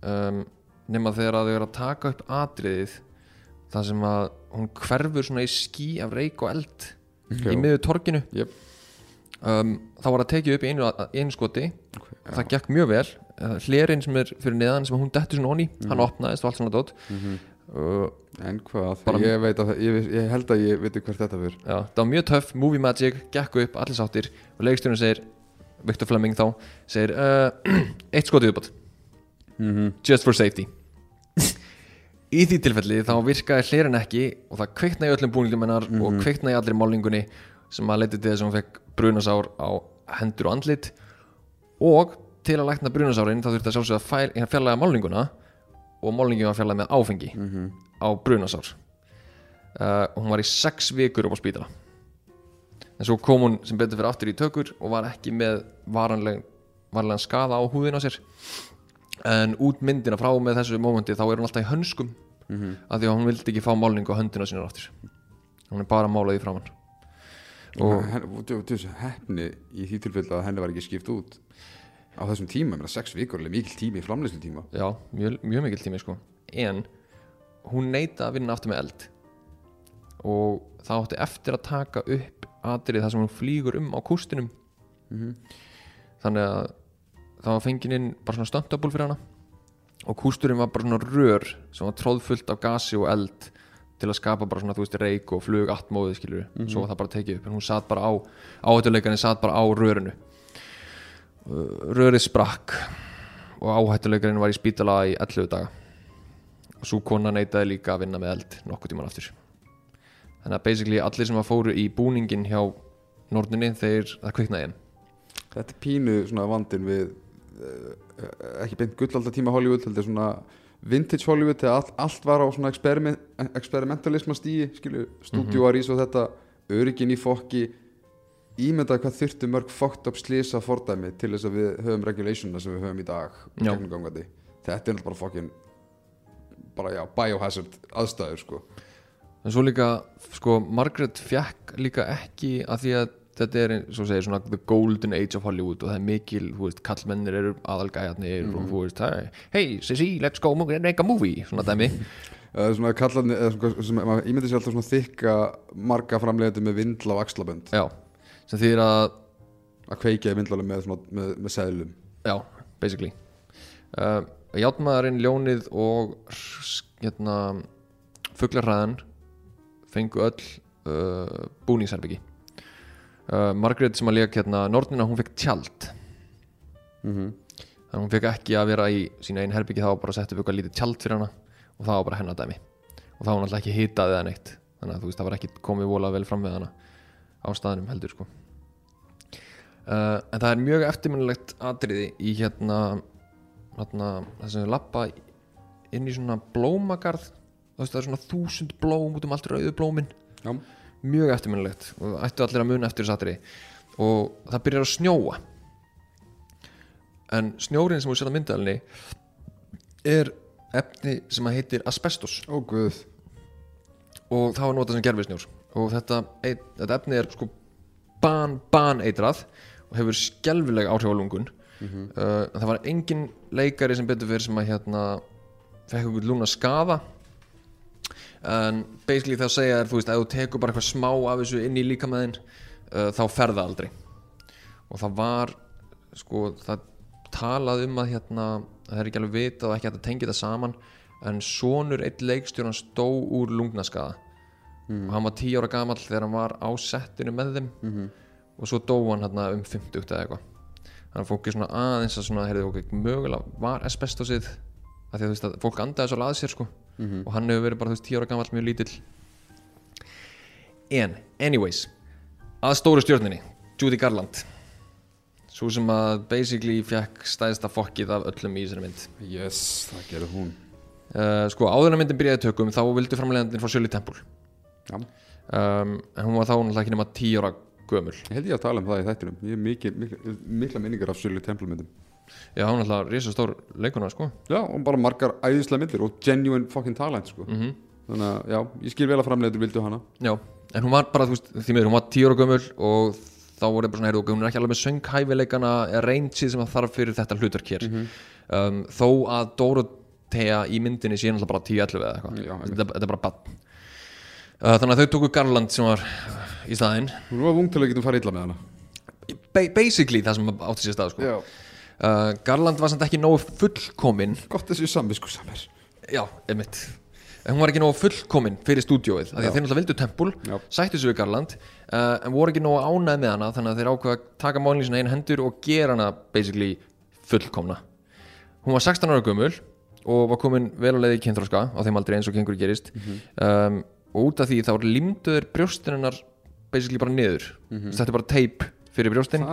Um, nema þegar að þau eru að taka upp atriðið það sem að hún hverfur svona í skí af reik og eld Já. í miður torginu. Jep. um, þá var það tekið upp í einu, einu skoti. Og það gekk mjög vel. Hlerinn sem er fyrir neðan sem hún dettur svona onni hann opnaðist og allt svona dót. Uh, en hvað, ég veit að ég, ég held að ég veit hvert þetta fyrir já, það var mjög töff, movie magic gekk upp, allir sáttir. Og leikstjórinn segir Victor Fleming þá segir uh, eitt skotið uppátt just for safety. Í því tilfelli þá virkaði hlerinn ekki og það kveiknaði öllum búningum hennar og kveiknaði í allri málingunni sem að leiti til þess að hún fekk brunasár á hendur og andlit. Og til að lækna brunasárin þá þurfti að sjálfsögða að fjarlæga málninguna og málningin var fjarlæga með áfengi á brunasár. Uh, og hún var í sex vikur upp á spítala en svo kom hún sem betur fyrir aftur í tökur og var ekki með varanleg, varanlegan skaða á húðin á sér en út myndina frá með þessu mómenti þá er hún alltaf í hönskum Mhm. af því að hún vildi ekki fá málningu á höndina sínar aftur hún er bara málaði framann og þessu hefni í því tilfelli að henni var ekki skipt út á þessum tíma, mér sex vikur er mikil tími í framleyslu tíma já, mjög, mjög mikil tími sko en hún neita að vinna aftur með eld og það átti eftir að taka upp atrið þar sem hún flýgur um á kústinum. Mhm. þannig að það var fengin inn bara svona stöndabúl fyrir hana og kústurinn var bara svona rör sem var tróðfullt af gasi og eld til að skapa bara svona, þú veist, reik og flug atmóði skilur, svo var það bara tekið upp en hún satt bara á, áhættuleikarinn satt bara á rörinu. Uh, rörið sprakk og áhættuleikarinn var í spítala í 11 daga. Og svo kona neitaði líka að vinna með eld nokkuð tíman aftur þannig að basically allir sem að fóru í búningin hjá Nordinni þeir, það kviknaði Þetta er pínu svona vandin við uh, ekki beint gullaldatíma Hollywood heldur svona vintage Hollywood þegar allt, allt var á svona experiment, experimentalisma stíi skilu, stúdíuar í svo þetta öryggin í fokki ímyndað hvað þurftu mörg fucked up slisa fordæmi til þess að við höfum regulationna sem við höfum í dag þetta er náttúrulega bara fokkin bara já, biohazard aðstæður sko en svo líka, sko, Margaret fjakk líka ekki að því að þetta er, svo segir, svona the golden age of Hollywood og það er mikil, þú veist, kallmennir eru aðalgæjarnir og þú veist, hey, Sissy, let's go make a movie svona dæmi, kallarni eða svona, sem maður ímyndið sér alltaf svona þykka marga framleiðandi með vindla og axlabönd. Já sem þýðir að, að kveikja í vindlalum með, svona, með, með seðlum. Já, basically. Uh, Játmaðurinn, Ljónið og hérna Fuglarhræðan fengu öll uh, búningsherbyggi uh, Margaret sem að leik hérna Nordnina, hún fekk tjald. Mm -hmm. þannig að hún fekk ekki að vera í sína einn herbyggi þá bara setja upp eitthvað lítið tjald fyrir hana og það var bara hennar dæmi. Og það var náttúrulega ekki hitað eða neitt. Þannig að þú veist það var ekki komið vola vel fram með hana á staðinum heldur sko. Uh, en það er mjög eftirminnilegt atriði í hérna, hérna þess að lappa inn í svona blómagarð veist það er svona þúsund blóm út um allt rauðu blómin. Já, mjög eftirminnilegt. Og ættu allir að muna eftir þess atriði. Og það byrjar að snjóa. En snjórin sem við setja myndaðalni er efni sem að heitir asbestos. Ó guð. Og það var notað sem gerfisnjór og þetta, eit, þetta efni er sko ban, ban eitrað og hefur skelfileg áhrif á lungun. Uh, það var engin leikari sem betur fyrir sem að hérna fekk einhvern lúna skaða en basically það segja er þú veist að þú tekur bara eitthvað smá af þessu inn í líkamæðin uh, þá fer það aldrei. Og það var sko það talað um að hérna það er ekki alveg vitað og ekki hægt að tengja þetta saman en sonur eitt leikstjóran stó úr lungnaskaða og hann var 10 ára gamall þegar hann var á settinu með þeim og svo dó hann hérna um 50 eða eitthvað. Þannig að fólk er svona aðeins að svona heyrðu okkur mögulega var asbestosið að því að þú veist að fólk andaði svo að sér sko. Og hann hefur verið bara þú veist 10 ára gamall mjög lítill. En anyways að stóru stjórninni Judy Garland. Svo sem að basically fekk stæðsta fokkið af öllum í þessari mynd. Yes, það gerði hún. Uh, sko áður en að myndin byrjaði tökum þá vildu framlegandinn frá Shirley Temple. Já, um, en hún var þá náttúrulega ekki nema 10 ára gömul. Ég held ég að tala um það í þættinum. Ég mikil, mikla minningar af Shirley Temple myndum já hún er náttúrulega risastór leikuna sko. Já, og bara margar æðislega myndir og genuine fucking talent sko. mm Þannig að já, ég skil vel að framleiður vildu hana. Já en hún var bara þú veist því miður hún var 10 ára gömul og þá voru bara svona heyrðu, hún er ekki alveg með sönghæfileikana reynsið sem það þarf fyrir þetta hlutverk hér. Um, þó að Dorothea í myndinni sé náttúrulega bara 10-11 eða eitthvað. Þetta, þetta er bara bann uh, þannig að þau tóku Garland sem var í staðinn. Hún var vung til að getum farið illa með hana. Ba basically það sem átti sér stað sko. Uh, Garland var samt ekki nógu fullkomin gott þessi samvisku samir já, einmitt. En hún var ekki nógu fullkomin fyrir að þeir náttúrulega vildu tempul, Já. sættu sig við Garland uh, en voru ekki nógu ánæð með hana þannig að þeir ákveða að taka málinn í sinna einu hendur og gera hana basically fullkomna. Hún var 16 ára gömul og var komin vel á leiði í kynþróska á þeim aldrei eins og gengur gerist. Um, og út af því þá limduður brjóstin hennar basically bara niður. Þetta er bara teip fyrir brjóstin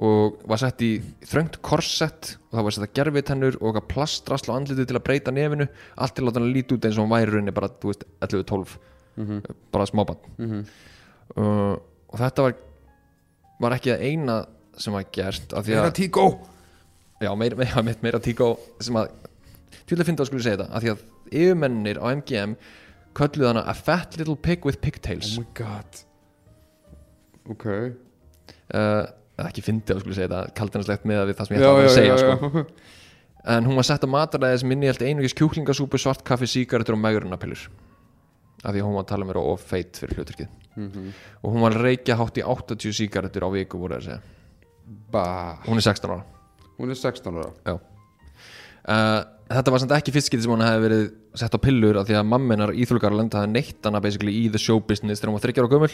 Það að og var sett í þröngt korsett og það var sett að gerfi tennur og eitthvað plastrasl á andlitið til að breyta nefinu allt til að láta hann líti út eins og hann væri rauninni bara, þú veist, 11-12 bara smábann Mhm. uh, og þetta var var ekki það eina sem var gert að, tíkó já, meira, meira, meira, meira tíkó sem að, tjóðlega fyndi að skulle segja þetta af því að yfirmennir á MGM kölluð hana a fat little pig with pigtails. Oh my god. Ok. Uh, ekki fyndi að skulle segja þetta kaldinarslegt með við það sem ég ætla að segja sko. en hún var sett að mataræði sem inni held einugis kjúklingasúpu, svart kaffi, sígarettur og megurunapillur af því að hún var að tala mér of feit fyrir hluturkið Mhm. og hún var að reykja hátt í 80 sígarettur á viku voru það að segja. Bah hún er 16 ára. Hún er 16 ára. Já. Uh, þetta var samt ekki fyrst getið sem hún hefði verið sett á pillur af því að mamminar íþjóðgarland hafði neitt hana basically í the show business þegar hún var 30 ára gömul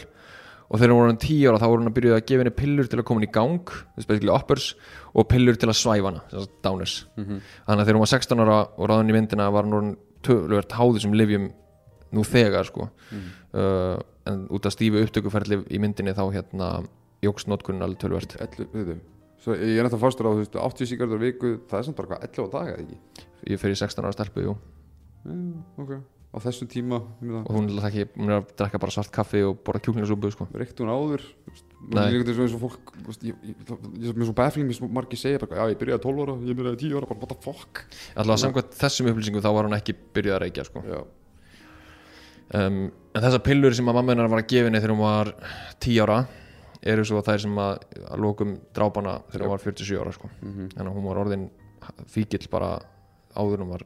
og þegar hún var hann 10 ára þá voru hún að byrja að gefa henni pillur til að koma henni í gang uppers og pillur til að svæfa hana sem sagt downers. Þannig að þegar hún var 16 ára og ráðin í myndina var hún tölvöld háði sem livjum nú þegar sko. Uh, en út af stífu upptökuferli í myndinni þá hérna jógst notkunin alveg tölvöld 11, veitum Svo ég er nættúrulega fastur á, þú veist, 80 sigardur viku Það er samt bara hvað, 11 á daga, ekki? ég fyrir 16 ára stelpu, jú. Mm, ok Á þessum tíma, og hún er, ekki, hún er að drekka bara svart kaffi og borða kjúklingasúpu sko. reykti hún áður er Ég er mér svo baffling, mér margir segja bara, Já, ég byrjaði 12 ára, ég byrjaði 10 ára, bara what the fuck allavega samkvæmt þessum upplýsingum þá var hún ekki byrjuð að reykja sko. Um, en þessar pillur sem að mamma hennar var að gefa henni þegar hún var 10 ára eru svo þær sem að, að lókum drápana þegar hún var 47 ára sko. Mhm. þannig að hún var orðin fíkill bara áður en hún var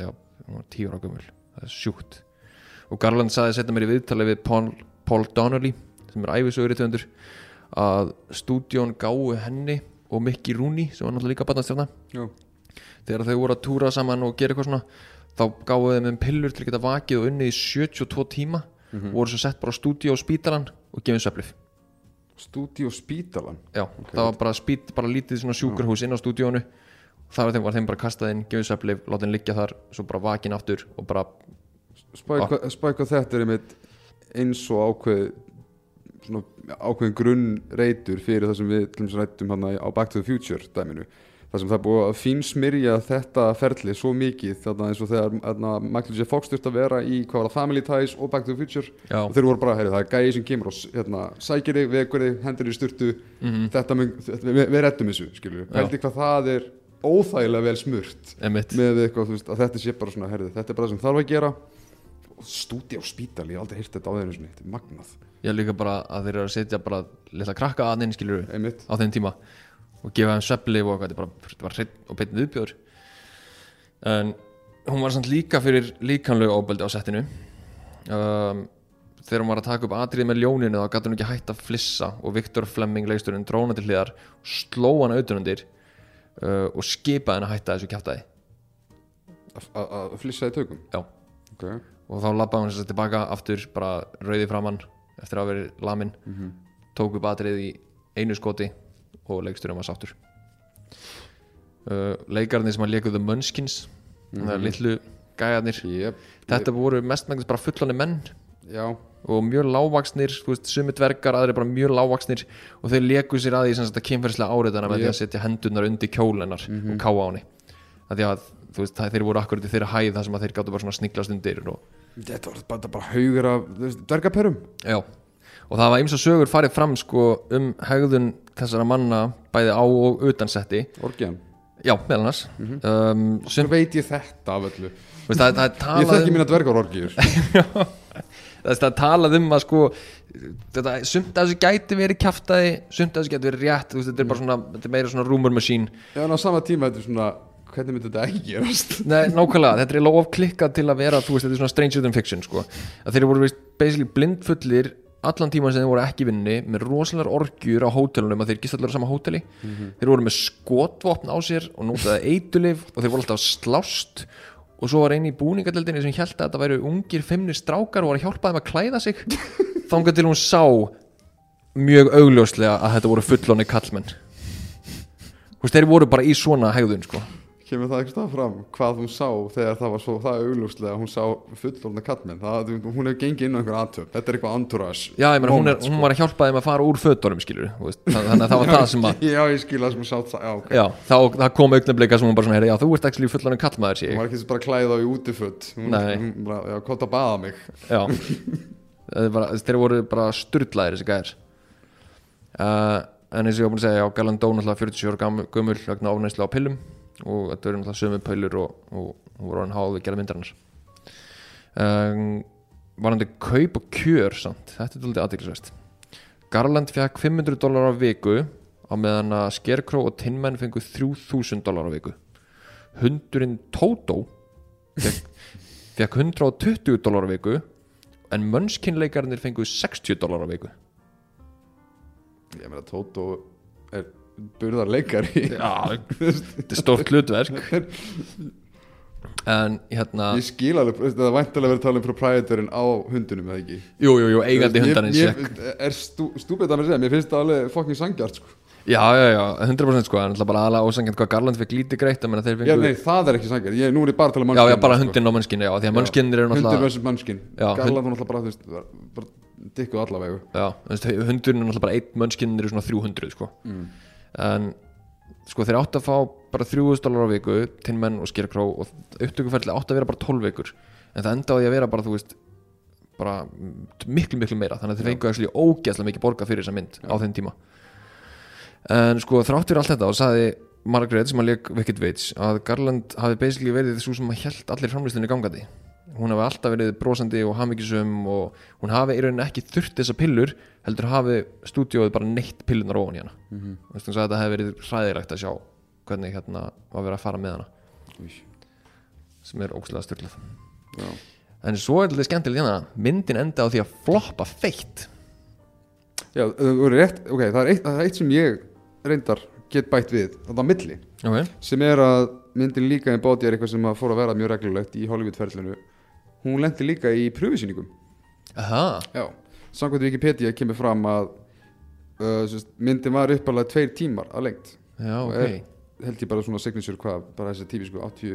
já, hún var 10 ára gömul. Það er sjúkt. Og Garland saði setja mér í viðtali við Paul, Paul Donnelly sem er æfisögur í töndur að stúdjón gáu henni og Mickey Rooney sem var náttúrulega líka batnastjarna já, þegar þau voru að túra saman og gera eitthvað svona þá gáðu þeim um pillur til að geta vakið og unnið í 72 tíma voru svo sett bara á stúdíu á spítalan og gefið söflif Stúdíu Spítalan já, það var bara, spít, bara lítið svona sjúkurhús inn á stúdíónu þar var þeim, bara kastað inn, gefið söflif láta henn liggja þar, svo bara vakin aftur og bara, Spæk hvað þetta er einmitt eins og ákveð svona ákveðin grunnreitur fyrir það sem við rættum hann á Back to the Future dæminu. Það sem það búið að fínsmyrja þetta ferli svo mikið þarna eins og þegar Michael J. Fox þurfti að vera í hvað var það Family Ties og Back to the Future. Já, og þeir voru bara, heyri, það er gæði sem kemur og hérna, sækir þig, vekur þig, hendur þig í sturtu. Mhm, þetta þetta, við, við rettum þessu Já. pældi hvað það er óþægilega vel smurt emitt með eitthvað, þú veist, að þetta sé bara svona herði, þetta er bara það sem þarf að gera. Stúdi á spítal, ég hef aldrei hýrt þetta á þeirra þetta er magnað, ég líka bara að þeir eru að setja bara litla krakka að skilur einmitt. á þeim tíma og gefa þeim söflif og eitthvað, þetta var hreitt og beitt viðbjóður. En hún var samt líka fyrir líkanlegu óbeldi á settinu. Um, þegar hún var að taka upp atrið með ljóninu þá gæti hún ekki hætt að flissa og Viktor Flemming leiksturinn dróna til hliðar sló hana auðvundir uh, og skipaði henni að hætta þessu kjátaði Að- flissa í tökum Já. ok, og þá labbaði hún sér tilbaka aftur bara rauði framann eftir að verið lamin Mhm. tók upp atrið í einu skoti og leiksturinn var sáttur uh, leikarnir sem að The Munchkins mm -hmm. litlu gæjarnir yep. þetta voru mestmægnis bara fullani menn já, og mjög lágvaksnir, sumi dvergar aðri bara mjög lágvaksnir og þeir leku sér að því kynferðslega áriðana með því að setja hendurnar undir kjólennar og káa á henni. Að því að þú veist, það- þeir voru akkurat í þeirra hæð þar sem að þeir gáttu bara sniglast undir og, þetta var bara, bara haugur af dvergaperum. Já, og það var eins og sögur farið fram sko um hegðun þessara manna bæði á og utan setti. Orgiðan, já, meðal annars. Um, svo veit ég þetta af öllu? Veist, það, það ég þekki um mína dvergar orgiður þess að talað um að sko þetta, sumt af þessu gæti verið kjaftaði sumt af þessu gæti verið rétt veist, þetta er bara svona, þetta er meira svona rumor machine. Já, en á sama tíma þetta er svona hvernig myndi þetta ekki gerast? Nei, nákvæmlega, þetta er lof klikkað til að vera þú veist, þetta er svona stranger than fiction sko. Að þeir voru veist, basically blindfullir allan tíma sem þeir voru ekki vinni með rosalega orgjur á hótelunum að þeir gist allir á sama hóteli. Þeir voru með skotvopn á sér og nótaði eitulif og þeir voru alltaf að slást og svo var eini í búningadeldinni sem held að þetta væru ungir feimni strákar og var að hjálpa þeim að klæða sig. Þangað til hún sá mjög augljóslega að þetta voru fullóni kallmenn Þú veist, þeir voru bara í svona hegðun sko kemur það stað fram hvað hún sá þegar það var svo það auglúslega hún sá fullorðna kallmenn það, hún hefur gengið inn á einhver aðtöp þetta er eitthvað entourage Já, ég meina, hún, moment, sko. hún var að hjálpa þeim að fara úr fötunum, skilur Þannig að það var það sem að já, ég skil það sem hún sá það já, ok. Já, þá, það kom augnablik sem hún bara svona, heyrði, já, þú ert ekki fullan kallmaður, sé hún var ekki bara að klæða á í útifutt hún, hún bara, já, hvað það baða mig. Þeir voru bara sturlaðir þessi gæðir uh, En eins og ég var búin að segja, já, Galan dó náttúrulega 47 ára gömul vegna ofnæslu á pillum og þetta verður náttúrulega sömu pillur og, og hún voru hann háð við gerða myndarinnar. Um, Varandi kaup og kjör samt, þetta er dálítið aðeinsvæst Garland fekk 500 dólar á viku á meðan að Scarecrow og Tinman fengu 3000 dólar á viku. Hundurinn Toto fekk, fekk 120 dólar á viku en mönskinleikarnir fengu 60 dólar á viku. Ég meina Tóto er burðarleikari Já, þetta er stórt hlutverk En hérna ég skil alveg, það er væntalega verið að tala um proprietorinn á hundunum eða ekki Jú, jú, jú, eigandi hundarins ég, er stú, stúpid að mér segja, mér finnst það alveg fucking sangjart sko. Já, já, já, 100% sko En alltaf bara aðalega ósangjönd hvað Garland fekk lítið greitt að þeir já, fengu nei, það er ekki sangjart, ég, nú er ég bara að tala um Já, já, mannskinn, bara sko. hundin á mönskinni, já, því að mönskinir eru náttúrulega versus mannskinn Já, Garland var náttúrulega bara, þú veist, bara dikkuð allavegu Já, hundurinn er náttúrulega bara einn mönskinir eru svona 300, sko Mm. En, sko, þeir áttu að fá bara 3000 dólar á viku Tinman og Scarecrow og upptökuferðli áttu að vera bara 12 vikur. En það endaði að vera bara, þú veist bara miklu, miklu meira. Þannig að þeir fengu actually ógeðslega mikið borga fyrir þessa mynd á þeim tíma. En sko þráttur allt þetta og sagði Margaret sem að leik Wicked Witch að Garland hafi basically verið svo sem að held allir framlýslinni gangandi hún hafi alltaf verið brosandi og hafmyggisum og hún hafi í rauninni ekki þurft þessa pillur heldur hafi stúdíóið bara neitt pillunar ofan í hana. Mm -hmm. að þetta hefði verið hræðilegt að sjá hvernig hérna var verið að fara með hana. Új, sem er ógstlega styrlað en svo er þetta skemmtileg hérna myndin enda á því að floppa feitt. Já, rétt, ok, það er, eitt, það er eitt sem ég reyndar get bætt við var milli, ok, sem er að myndin líka í bóti er eitthvað sem að fór að vera mjög reglulegt í Hollywood-ferlinu hún lendi líka í Já, samkvæmt Wikipedia kemur fram að uh, myndin var uppalega tveir tímar að lengt já Og ok. er- held ég bara svona signature hvað, bara þessi tífi sko 80,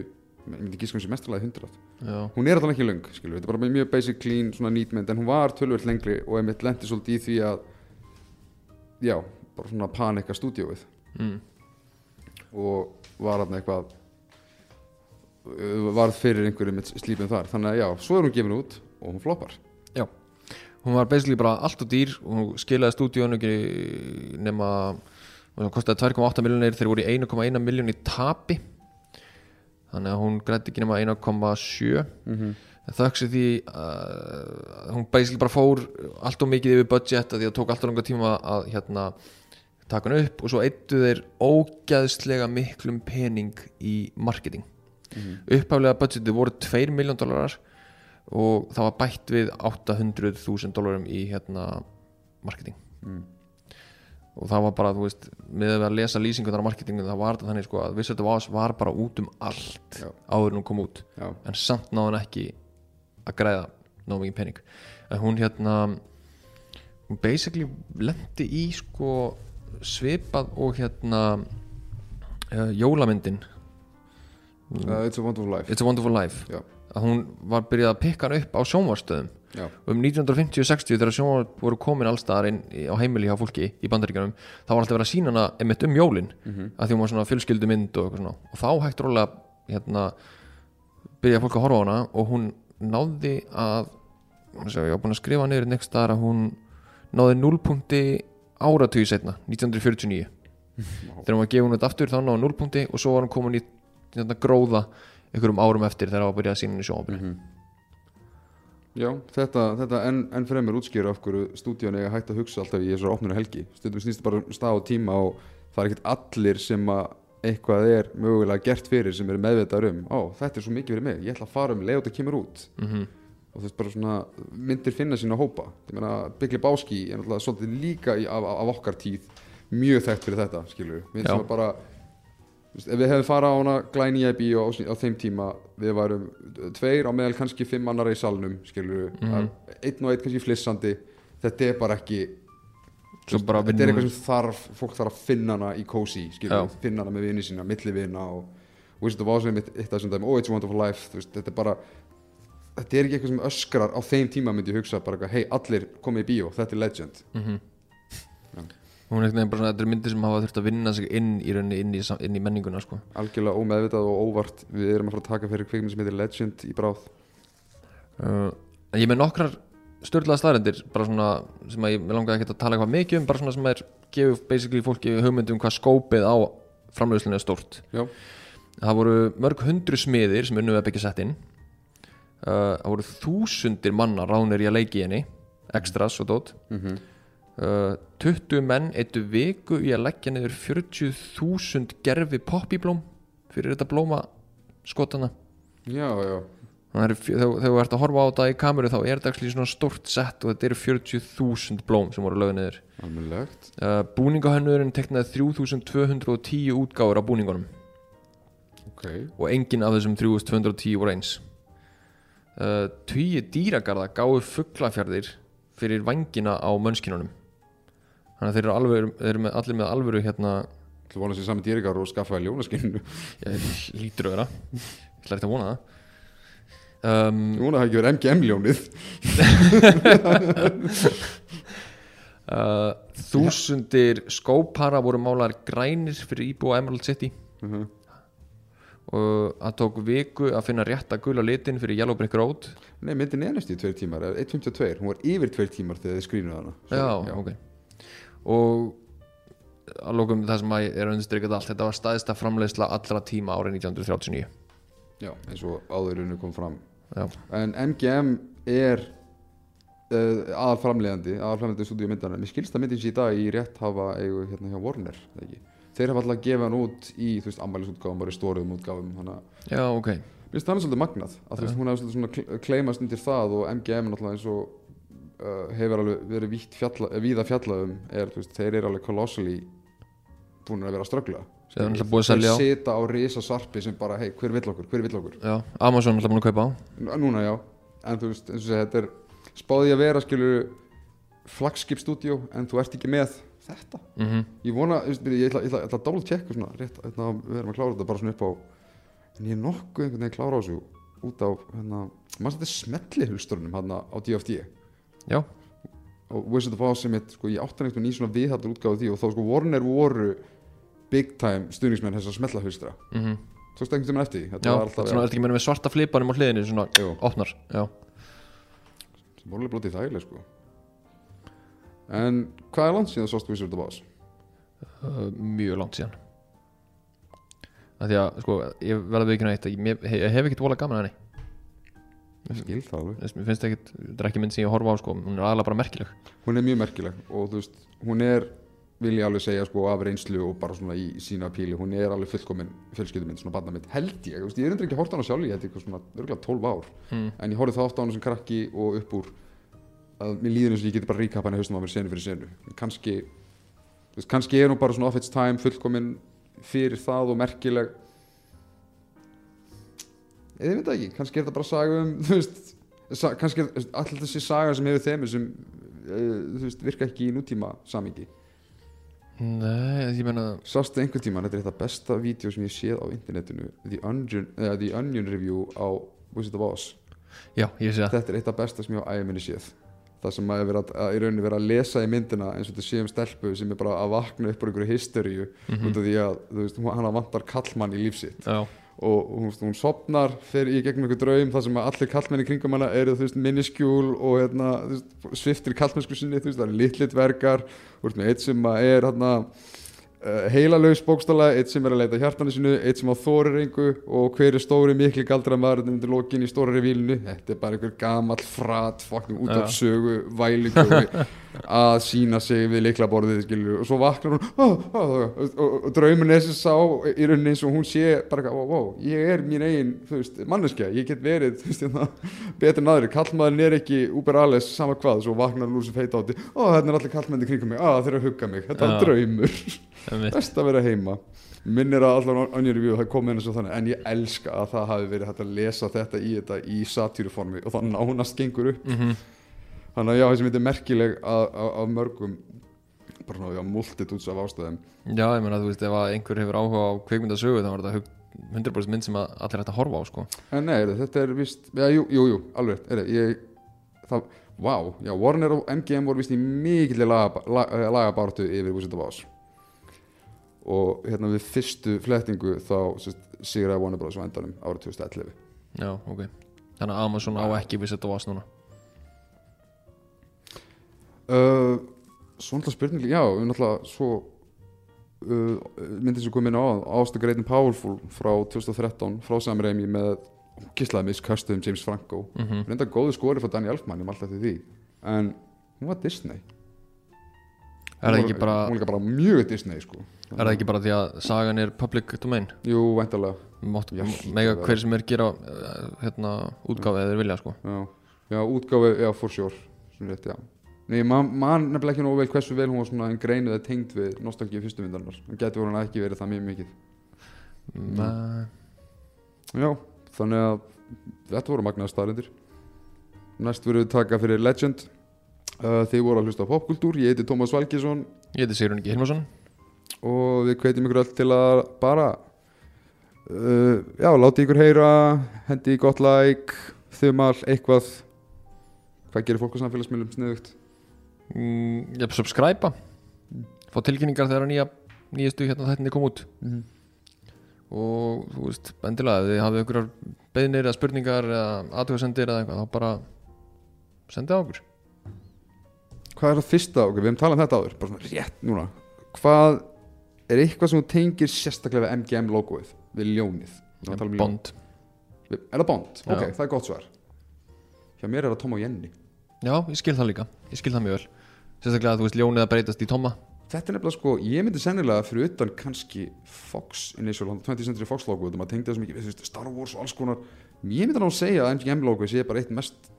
ég myndi gíska hún sem mestarlega 100 já, hún er alltaf ekki löng, skilur, þetta er bara mjög basic clean, svona neat mynd, en hún var tölvöld lengri og emitt lendi svolítið í því að já, bara svona panika stúdíóið. Mm. og var hann eitthvað varð fyrir einhverjum með slípum þar, þannig að já, svo er hún gefin út og hún floppar. Já hún var basically bara allt og dýr og hún skilaði stúdíónu ekki nema hún kostiði 2,8 miljonir þeir voru í 1,1 miljón í tapi. Þannig að hún grætti ekki nema 1,7 mm -hmm. þöksi því uh, hún basically bara fór allt og mikið yfir budget að því að tók allt og langa tíma að hérna taka hann upp og svo eittu þeir ógæðslega miklum pening í marketing upphaflega budgetið voru 2 miljón dólarar og það var bætt við 800.000 dólarum í hérna marketing. Mm. og það var bara, þú veist, með að lesa lýsingunar á marketingu, það var þetta þannig sko að Wizard of Oz var bara út um allt Já. áður en hún kom út. Já, en samt náði hann ekki að græða náðu mikið pening. En hún hérna hún basically lendi í sko svipað og hérna uh, jólamyndin uh, It's a Wonderful Life. It's a Wonderful Life. Já. að hún var byrjað að pikka hann upp á sjónvarstöðum já, um 1950-60 þegar sjónvar voru komin allstaðar inn í- á heimili hjá fólki í bandaríkjanum þá var alltaf verið að sína hana einmitt um jólin. Mhm. að því hún var svona fjölskyldu mynd og, eitthvað svona. og þá hægt rólega hérna, byrja fólk að horfa á hana og hún náði að sjá, ég var búin að skrifa niður next staðar að hún náði 0 punkti áratugið setna 1949 þegar hún var gefin út aftur þá náði 0 punkti og svo var hún komin í hérna, gróða einhverjum árum eftir þegar það var að byrja að sína í sjónvarpinu. Mhm. Já, þetta, þetta enn, enn fremur útskýra af hverju stúdíun eiga hægt að hugsa alltaf í þessar opnuna helgi. Stundum snýst bara um stað og tíma og það er ekkert allir sem að eitthvað er mögulega gert fyrir sem eru meðvitaður um ó, þetta er svo mikið fyrir mig, ég ætla að fara um leið og þetta kemur út. Mm og þú veist bara svona myndir finna sína hópa. Ég meina Byggli Báski er náttúrulega svolítið líka í, af, af okkar tíð mjög þekkt fyrir þetta skilur Já. sem er bara ef við hefum farað á hana glæni í bíó á, á þeim tíma við varum tveir á meðal kannski fimm annara í salnum skilur Mhm. einn og einn kannski flissandi þetta er bara ekki Svo bara þetta er eitthvað sem þarf fólk þarf að finna hana í kósi skilur, Já. finna hana með vini sína, milli vina og, og of Oz er mitt eitt af þessum dæmi og It's a Wonderful Life þú veist, þetta er bara þetta er ekki eitthvað sem öskrar á þeim tíma myndi ég hugsa bara, hei, allir komið í bíó, þetta er legend mm Já. Hún er bara svona, þetta er myndir sem hafa þurft að vinna sig inn í rauninni inn í, inn í menninguna sko. algjörlega ómeðvitað og óvart við erum að fara að taka fyrir kvikmynd sem heitir Legend í bráð uh, ég með nokkrar störlaða staðrendir bara svona sem að ég langaði ekki að tala eitthvað mikið um bara svona sem er gefur basically fólki hugmynd um hvað skópið á framleiðslunni er stórt Já. það voru mörg hundru smiðir sem unnu að byggja sett inn uh, það voru þúsundir manna ránir í að leiki henni extras og dót mm -hmm. Uh, 20 menn eittu viku í að leggja niður 40.000 gerfi poppíblóm fyrir þetta blóma skotana. Já, já, að þegar þú ert að horfa á þetta í kameru þá er þetta svona stórt sett og þetta eru 40.000 blóm sem voru lögð niður. Almennlegt uh, Búningahönnurinn teknaði 3210 útgáfur af búningunum. Ok, og enginn af þessum 3210 voru eins. Uh, Tugi dýragarða gáðu fuglafjarðir fyrir vangina á mönskinunum Þannig að þeir eru, alveg, þeir eru með, allir með alvöru hérna þú vonast sér saman dýrikar og skaffaði ljónaskinu ég, lítur að vera. Ég ætla ekki að vona það. Um, ég vona að það ekki verið MGM ljónið. Uh, Þúsundir skópara voru málar grænir fyrir íbúa Emerald City. Mhm. og það tók viku að finna rétta gula litin fyrir Yellow Brick Road. Nei, myndin er næstu í tveir tímar eða 1.52, hún var yfir tveir tímar þegar þið skrínuðu hana. Já, ok og að lókum það sem að er undirstrykjað allt þetta var staðista framleiðsla allra tíma árið 1939 já, eins og áðurinu kom fram. Já, en MGM er uh, aðal framleiðandi aðal framleiðandi stúdíu myndana mér skilst að myndin sé í dag í rétt hafa eigu hérna hjá Warner þeir hafa alltaf að gefa hann út í þú veist ammælisútgáfum og restoruðum útgáfum að já, ok. Mér finnst það svolítið magnað að þú veist hún svolítið svona kle- kleimast undir það og MGM náttúrulega eins og uh, hefur alveg verið fjalla, eh, víða fjallað um er veist þeir eru alveg kolossali búin að vera að ströggla. Þeir að selja á. risa sarpi sem bara hei hver vill okkur, hver vill okkur? Já, Amazon er alltaf búin að kaupa á. Nú- Núna já, en þú veist, eins og þetta er spáði að vera, skilur flagskip stúdíó, en þú ert ekki með þetta. mm Ég vona, ég ætla, ég ætla, ég ætla að double checka svona, rétt, hérna, við erum að klára þetta bara svona upp á, en ég er nokkuð einhvern veginn klára á þessu út á, hérna, maður þetta smelli hulstrunum, hérna, á DFD já, og Wizard of Oz sem sko, ég áttan veginn í svona viðhaldur útgáðu því og þá, sko, Warner voru big time stuðningsmenn þess að smella hulstra. mm Tókstu einhvern veginn eftir? Þetta já var alltaf, svona, ekki meira með svarta flipanum á hliðinni svona Jú. opnar já, sem voru alveg blótið þægileg, sko. En hvað er langt síðan sást Wizard of Oz? uh, mjög langt síðan að því að sko ég verði ekki neitt ég, ég, ég hef ekkert vola gaman að henni Ég skil það alveg. Mér finnst ekkert, þetta er ekki mynd sem ég horfa á sko. Hún er aðalega bara merkileg. Hún er mjög merkileg og þú veist, hún er, vil ég alveg segja sko af reynslu og bara svona í sína píli, hún er alveg fullkomin fjölskyldumynd, svona barnamynd, held ég, ég er endur ekki að horta hana sjálf, ég held eitthvað svona, örgulega 12 ár, mm. en ég horfði þá oft á hana sem krakki og upp úr að mér líður eins og ég geti bara ríkapa hana haustum á mér senu fyrir senu, kannski, veist, kannski er hún bara svona off its time, fullkomin fyrir það og merkileg, ég veit ekki, kannski er þetta bara saga um, þú veist, kannski er alltaf þessi saga sem hefur þemi sem, uh, veist, virka ekki í nútíma samingi. Nei, ég meina Sástu einhvern tímann, þetta er þetta besta vídeo sem ég séð á internetinu The Onion, uh, The Onion Review á Wizard of Oz. Já, ég sé það. Þetta er eitt af besta sem ég á æminni séð. Það sem að, í rauninni vera að lesa í myndina eins og þetta sé um stelpu sem er bara að vakna upp úr einhverju hysteríu Mhm. út af því að veist, hana vantar kallmann í lífsitt Já, og hún, hún sopnar fer í gegnum einhver draum þar sem allir kallmenni kringum hana eru þú veist miniskjúl og hérna, sviftir kallmennsku sinni þú veist það eru litlit verkar þú veist með eitt sem er hérna uh, heilalaus bókstala, eitt sem er að leita hjartanu sinu, eitt sem á þórirengu og hver er stóri mikli galdra maður undir lokin í stóri vílinu, þetta er bara einhver gamall frat, fokkin út af sögu vælingu að sína sig við leiklaborðið skilur, og svo vaknar hún oh, oh, og, og, er sem sá í rauninni eins og hún sé bara, wow, wow, ég er mín eigin þú veist, manneskja, ég get verið veist, hérna, betur en aðri, kallmaðurinn er ekki Uber Alles, sama hvað, svo vaknar hún úr sem feita átti, ó, þetta er allir kallmenni kringum mig, á, að er best að vera heima. Minnir að allar onnir review það kom inn eins og þannig en ég elska að það hafi verið hægt að lesa þetta í þetta í satýruformi og það nánast gengur upp. Mhm. þannig að já, þessi mynd er merkileg að- að- af mörgum bara ná, já, multitudes af ástæðum. Já, ég meina, þú veist, ef að einhver hefur áhuga á kvikmyndasögu þá var þetta hug, 100% mynd sem að allir hægt að horfa á sko. En nei, þetta er vist Já, jú, jú, jú alveg heyrðu, ég það, Vá, já, Warner og MGM voru vist í mikilli laga, laga, lagabáratu yfir Wizard of Oz og hérna við fyrstu flettingu þá sérst, sigraði Warner Bros. á endanum árið 2011 Já, ok. Þannig að Amazon á ekki við þetta vas núna. Uh, Svo náttúrulega spurning Já, við náttúrulega svo uh, myndið sem kom inn á Ástu Great and Powerful frá 2013 frá Sam Raimi með gíslaði miskastum James Franco. Mm -hmm. reynda góðu skori frá Danny Elfman malta eftir því. En hún var Disney Er það ekki bara hún líka bara mjög Disney sko. Er það ekki bara því að sagan er public domain? Jú, hlýtur Mega að hver sem er gera uh, hérna, útgáfi eða vilja sko. Já, já útgáfi, já, for sure. Sem rétt, já. Nei, man, man nefnilega ekki nógu vel hversu vel hún var svona en greinuð eða tengd við nostalgíu fyrstu myndarinnar. En getur voru hann ekki verið það mjög mikið. Mm. Já, þannig að þetta voru magnaða staðrindir Næst verðum við taka fyrir Legend uh, Þið voru að hlusta á popkultúr. Ég heiti Tómas Valgjesson Ég heiti Sigrun Ingi Hilmarsson. Og við hvetjum ykkur öll til að bara uh, já, láti ykkur heyra hendi gott like þumal, eitthvað. Hvað gerir fólk á samfélagsmiðlum? Sniðugt. Mm, Ég subscribe Fá tilkynningar þegar nýja nýjastu hérna þættinni kom út. Og þú veist, endilega ef þið hafið ykkur beðnir eða spurningar eða aðtöðsendir eða eitthvað þá bara sendið á okkur hvað er það fyrsta? Okkur, við hefum talað um þetta áður. Bara svona rétt núna. Hvað er eitthvað sem þú tengir sérstaklega við MGM logoið, við ljónið. Tala um. Bond. Við- er það Bond? Já. ok, það er gott svar. Hjá mér er það Tom og Jenny. Já, ég skil það líka, ég skil það mjög vel. Sérstaklega að þú veist ljónið að breytast í Tomma. Þetta er nefnilega sko, ég myndi sennilega fyrir utan kannski Fox Initial, 20th Century Fox logo þetta maður tengdi það svo mikið, þú Star Wars og alls konar. Ég myndi ná að segja að MGM logo sé bara eitt mest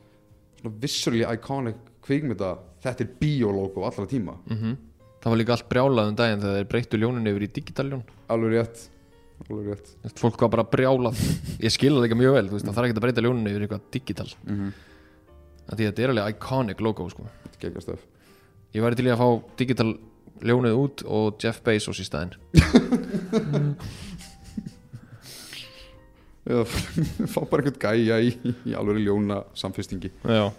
visually iconic kvikmynda, þetta er biologo allra tíma, mm Það var líka allt brjálað um daginn þegar þeir breyttu ljóninu yfir í digitaljón alveg rétt alveg rétt. Fólk var bara brjálað. Ég skil það líka mjög vel, þú veist, það þarf ekki að breyta ljóninu yfir eitthvað digital. Mm -hmm. Þetta er alveg iconic logo sko. Ég væri til í að fá digital ljónið út og Jeff Bezos í staðinn. Eða fá bara einhvern gæja í, í alveg ljóna samfestingi Já